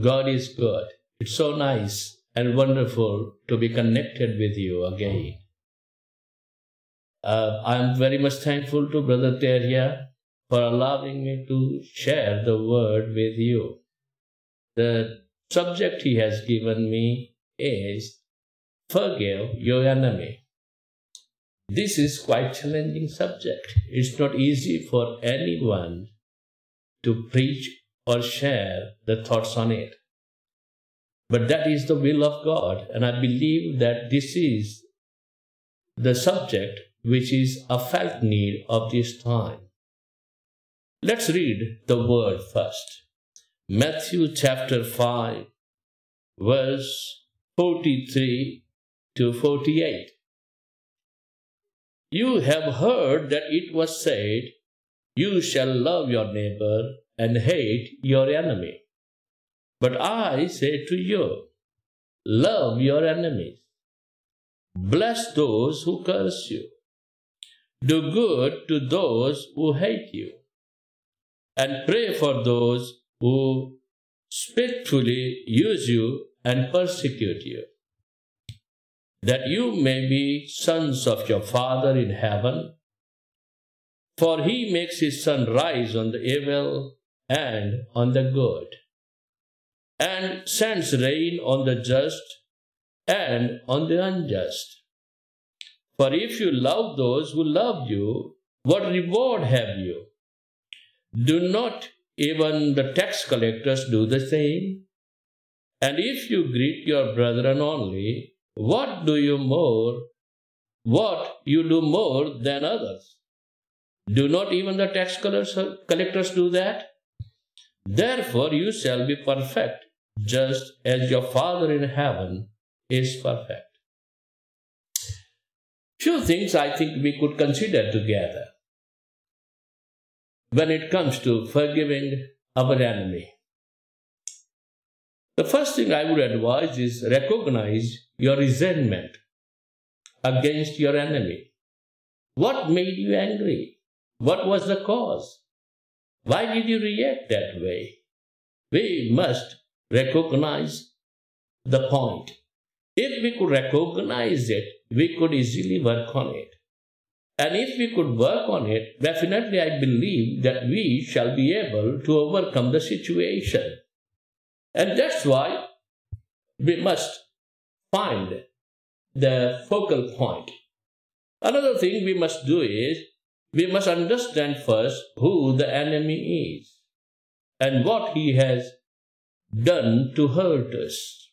God is good. It's so nice and wonderful to be connected with you again. Uh, I'm very much thankful to Brother Terria for allowing me to share the word with you. The subject he has given me is Forgive your enemy. This is quite challenging subject. It's not easy for anyone to preach or share the thoughts on it. But that is the will of God, and I believe that this is the subject which is a felt need of this time. Let's read the word first. Matthew chapter 5, verse 43 to 48. You have heard that it was said, You shall love your neighbor and hate your enemy. But I say to you, Love your enemies. Bless those who curse you. Do good to those who hate you. And pray for those who spitefully use you and persecute you. That you may be sons of your Father in heaven for he makes his sun rise on the evil and on the good, and sends rain on the just and on the unjust. For if you love those who love you, what reward have you? Do not even the tax collectors do the same? And if you greet your brethren only, what do you more? What you do more than others? Do not even the tax collectors do that? Therefore, you shall be perfect, just as your Father in heaven is perfect. Few things I think we could consider together when it comes to forgiving our enemy. The first thing I would advise is recognize your resentment against your enemy. What made you angry? What was the cause? Why did you react that way? We must recognize the point. If we could recognize it, we could easily work on it. And if we could work on it, definitely I believe that we shall be able to overcome the situation. And that's why we must find the focal point. Another thing we must do is we must understand first who the enemy is and what he has done to hurt us.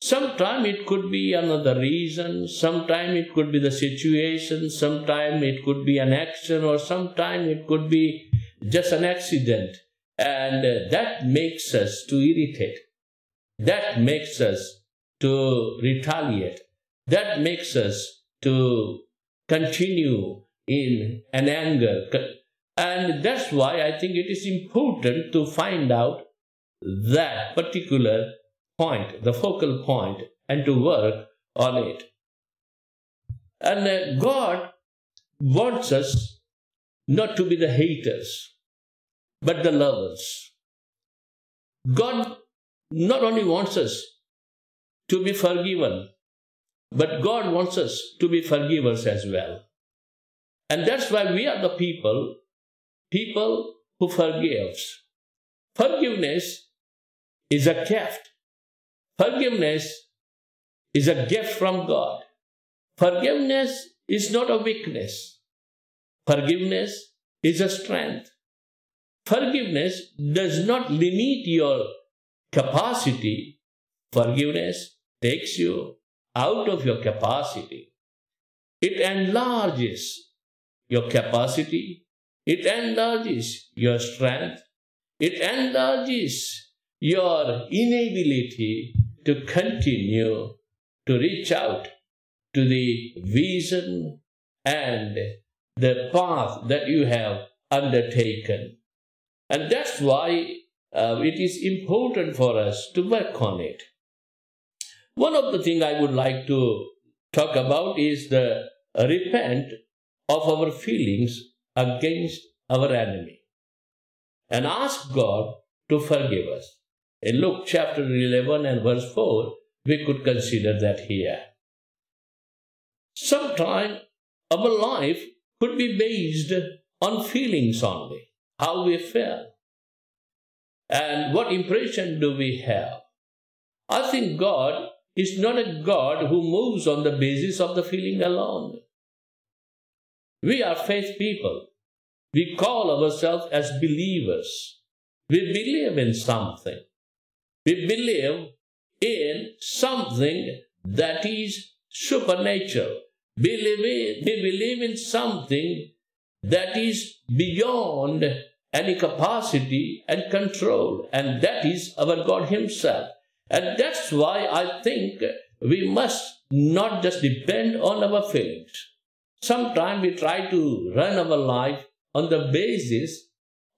Sometime it could be another reason, sometime it could be the situation, sometime it could be an action, or sometime it could be just an accident. And uh, that makes us to irritate. That makes us to retaliate. That makes us to continue in an anger. And that's why I think it is important to find out that particular point, the focal point, and to work on it. And uh, God wants us not to be the haters, but the lovers. God not only wants us to be forgiven, but God wants us to be forgivers as well. And that's why we are the people, people who forgives. Forgiveness is a gift. Forgiveness is a gift from God. Forgiveness is not a weakness. Forgiveness is a strength. Forgiveness does not limit your capacity. Forgiveness takes you out of your capacity. It enlarges your capacity, it enlarges your strength, It enlarges your inability to continue to reach out to the vision and the path that you have undertaken. And that's why uh, it is important for us to work on it. One of the things I would like to talk about is the repent of our feelings against our enemy and ask God to forgive us. In Luke chapter 11 and verse 4, we could consider that here. Sometimes our life could be based on feelings only, how we feel. And what impression do we have? I think God is not a God who moves on the basis of the feeling alone. We are faith people. We call ourselves as believers. We believe in something. We believe in something that is supernatural. We believe, we believe in something that is beyond any capacity and control, and that is our God Himself. And that's why I think we must not just depend on our feelings. Sometimes we try to run our life on the basis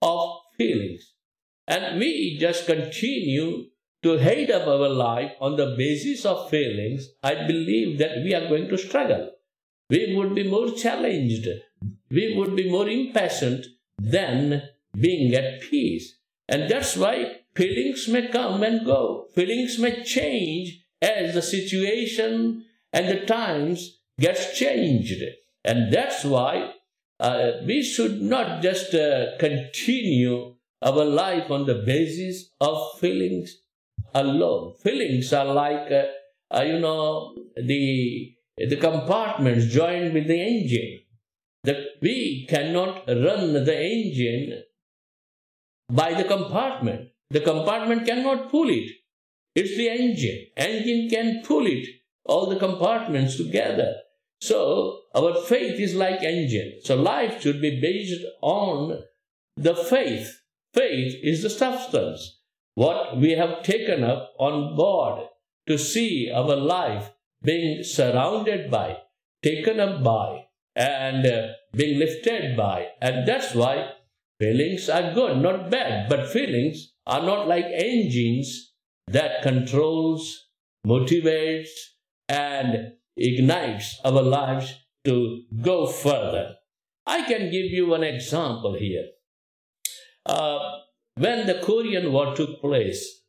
of feelings. And we just continue to hate up our life on the basis of feelings. I believe that we are going to struggle. We would be more challenged. We would be more impatient than being at peace. And that's why Feelings may come and go. Feelings may change as the situation and the times gets changed. And that's why uh, we should not just uh, continue our life on the basis of feelings alone. Feelings are like, uh, you know, the, the compartments joined with the engine. That we cannot run the engine by the compartment. The compartment cannot pull it. It's the engine. Engine can pull it, all the compartments together. So our faith is like engine. So life should be based on the faith. Faith is the substance. What we have taken up on board to see our life being surrounded by, taken up by, and uh, being lifted by. And that's why feelings are good, not bad, but feelings are not like engines that controls, motivates, and ignites our lives to go further. I can give you an example here. Uh, when the Korean War took place,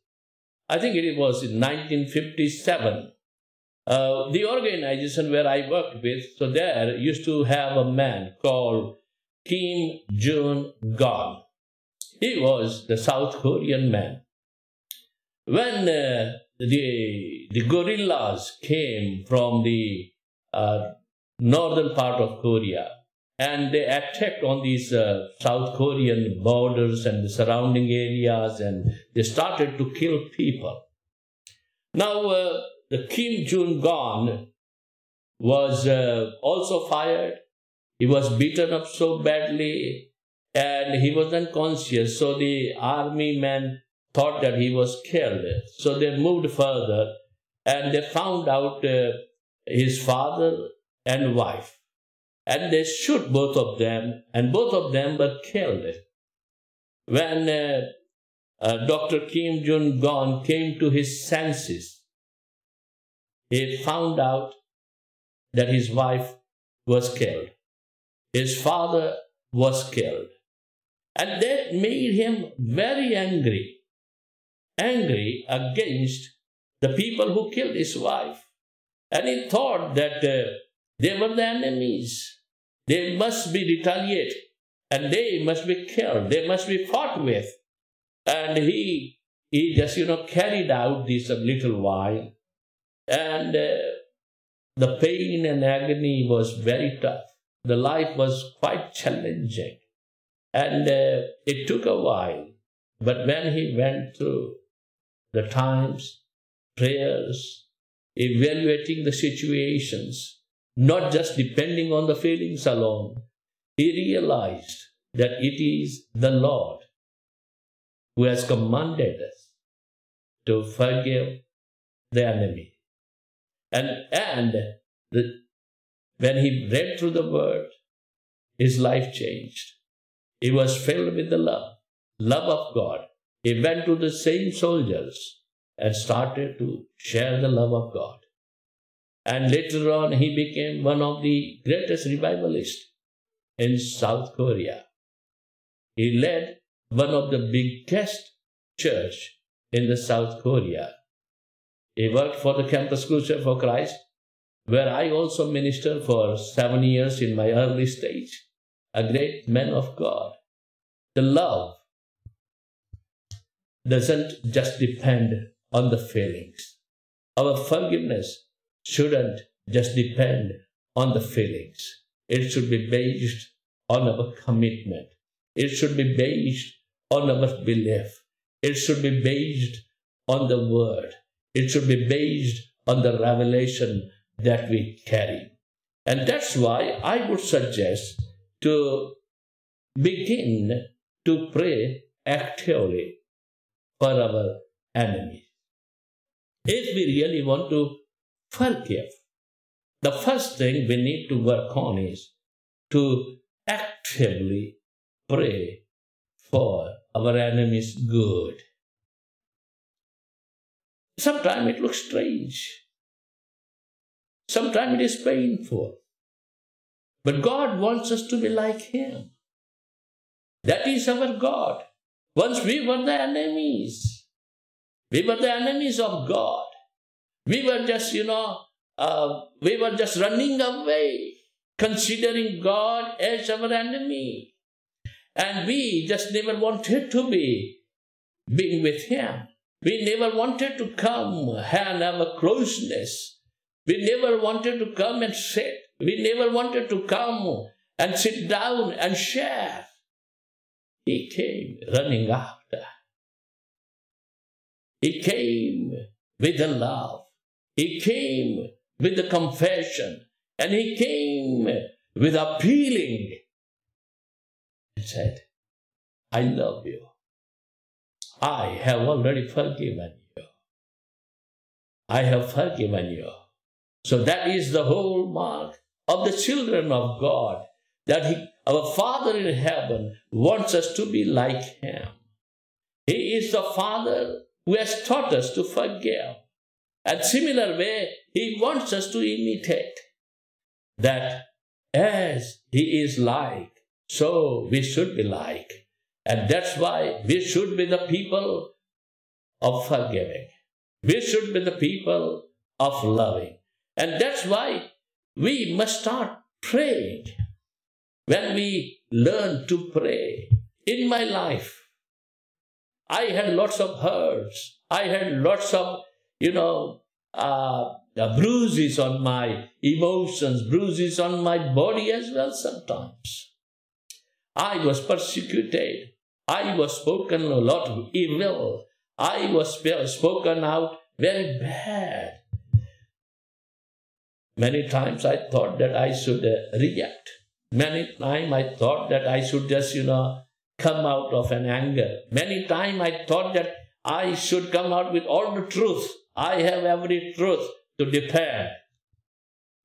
I think it was in 1957, uh, the organization where I worked with, so there used to have a man called Kim Jong Gon. He was the South Korean man. When uh, the, the guerrillas came from the uh, northern part of Korea and they attacked on these uh, South Korean borders and the surrounding areas and they started to kill people. Now, uh, the Kim Jong Gon was uh, also fired. He was beaten up so badly and he was unconscious. So the army men thought that he was killed. So they moved further and they found out uh, his father and wife. And they shoot both of them, and both of them were killed. When uh, uh, Dr. Kim Jong Gon came to his senses, he found out that his wife was killed. His father was killed. And that made him very angry. Angry against the people who killed his wife. And he thought that uh, they were the enemies. They must be retaliated and they must be killed. They must be fought with. And he, he just, you know, carried out this a little while. And uh, the pain and agony was very tough. The life was quite challenging. And uh, it took a while. But when he went through the times, prayers, evaluating the situations, not just depending on the feelings alone, he realized that it is the Lord who has commanded us to forgive the enemy. And, and the, when he read through the word, his life changed. He was filled with the love, love of God. He went to the same soldiers and started to share the love of God. And later on, he became one of the greatest revivalists in South Korea. He led one of the biggest church in the South Korea. He worked for the Campus Crusade for Christ, where I also ministered for seven years in my early stage. A great man of God. The love doesn't just depend on the feelings. Our forgiveness shouldn't just depend on the feelings. It should be based on our commitment. It should be based on our belief. It should be based on the word. It should be based on the revelation that we carry. And that's why I would suggest to begin to pray actively for our enemies. If we really want to forgive, the first thing we need to work on is to actively pray for our enemies' good. Sometimes it looks strange. Sometimes it is painful. But God wants us to be like Him. That is our God. Once we were the enemies. We were the enemies of God. We were just, you know, uh, we were just running away, considering God as our enemy. And we just never wanted to be being with Him. We never wanted to come and have a closeness. We never wanted to come and sit. We never wanted to come and sit down and share. He came running after. He came with the love. He came with the confession. And he came with appealing and said, I love you. I have already forgiven you. I have forgiven you. So that is the whole mark of the children of God, that he, our Father in heaven wants us to be like Him. He is the Father who has taught us to forgive. And similar way, He wants us to imitate that as He is like, so we should be like. And that's why we should be the people of forgiving. We should be the people of loving. And that's why we must start praying. When we learn to pray, in my life, I had lots of hurts. I had lots of, you know, uh, bruises on my emotions, bruises on my body as well sometimes. I was persecuted. I was spoken a lot of evil. I was spoken out very bad. Many times I thought that I should uh, react. Many times I thought that I should just, you know, come out of an anger. Many times I thought that I should come out with all the truth. I have every truth to defend.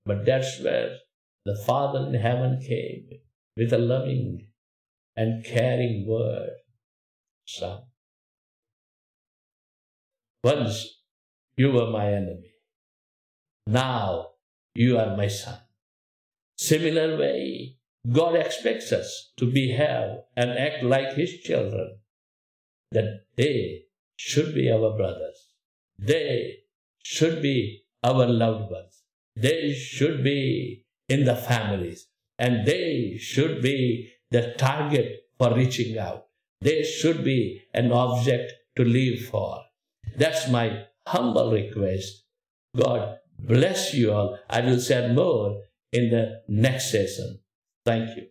But that's where the Father in heaven came with a loving and caring word. Son, once you were my enemy. Now you are my son. Similar way, God expects us to behave and act like His children, that they should be our brothers. They should be our loved ones. They should be in the families and they should be the target for reaching out. They should be an object to live for. That's my humble request. God bless you all. I will share more in the next session. Thank you.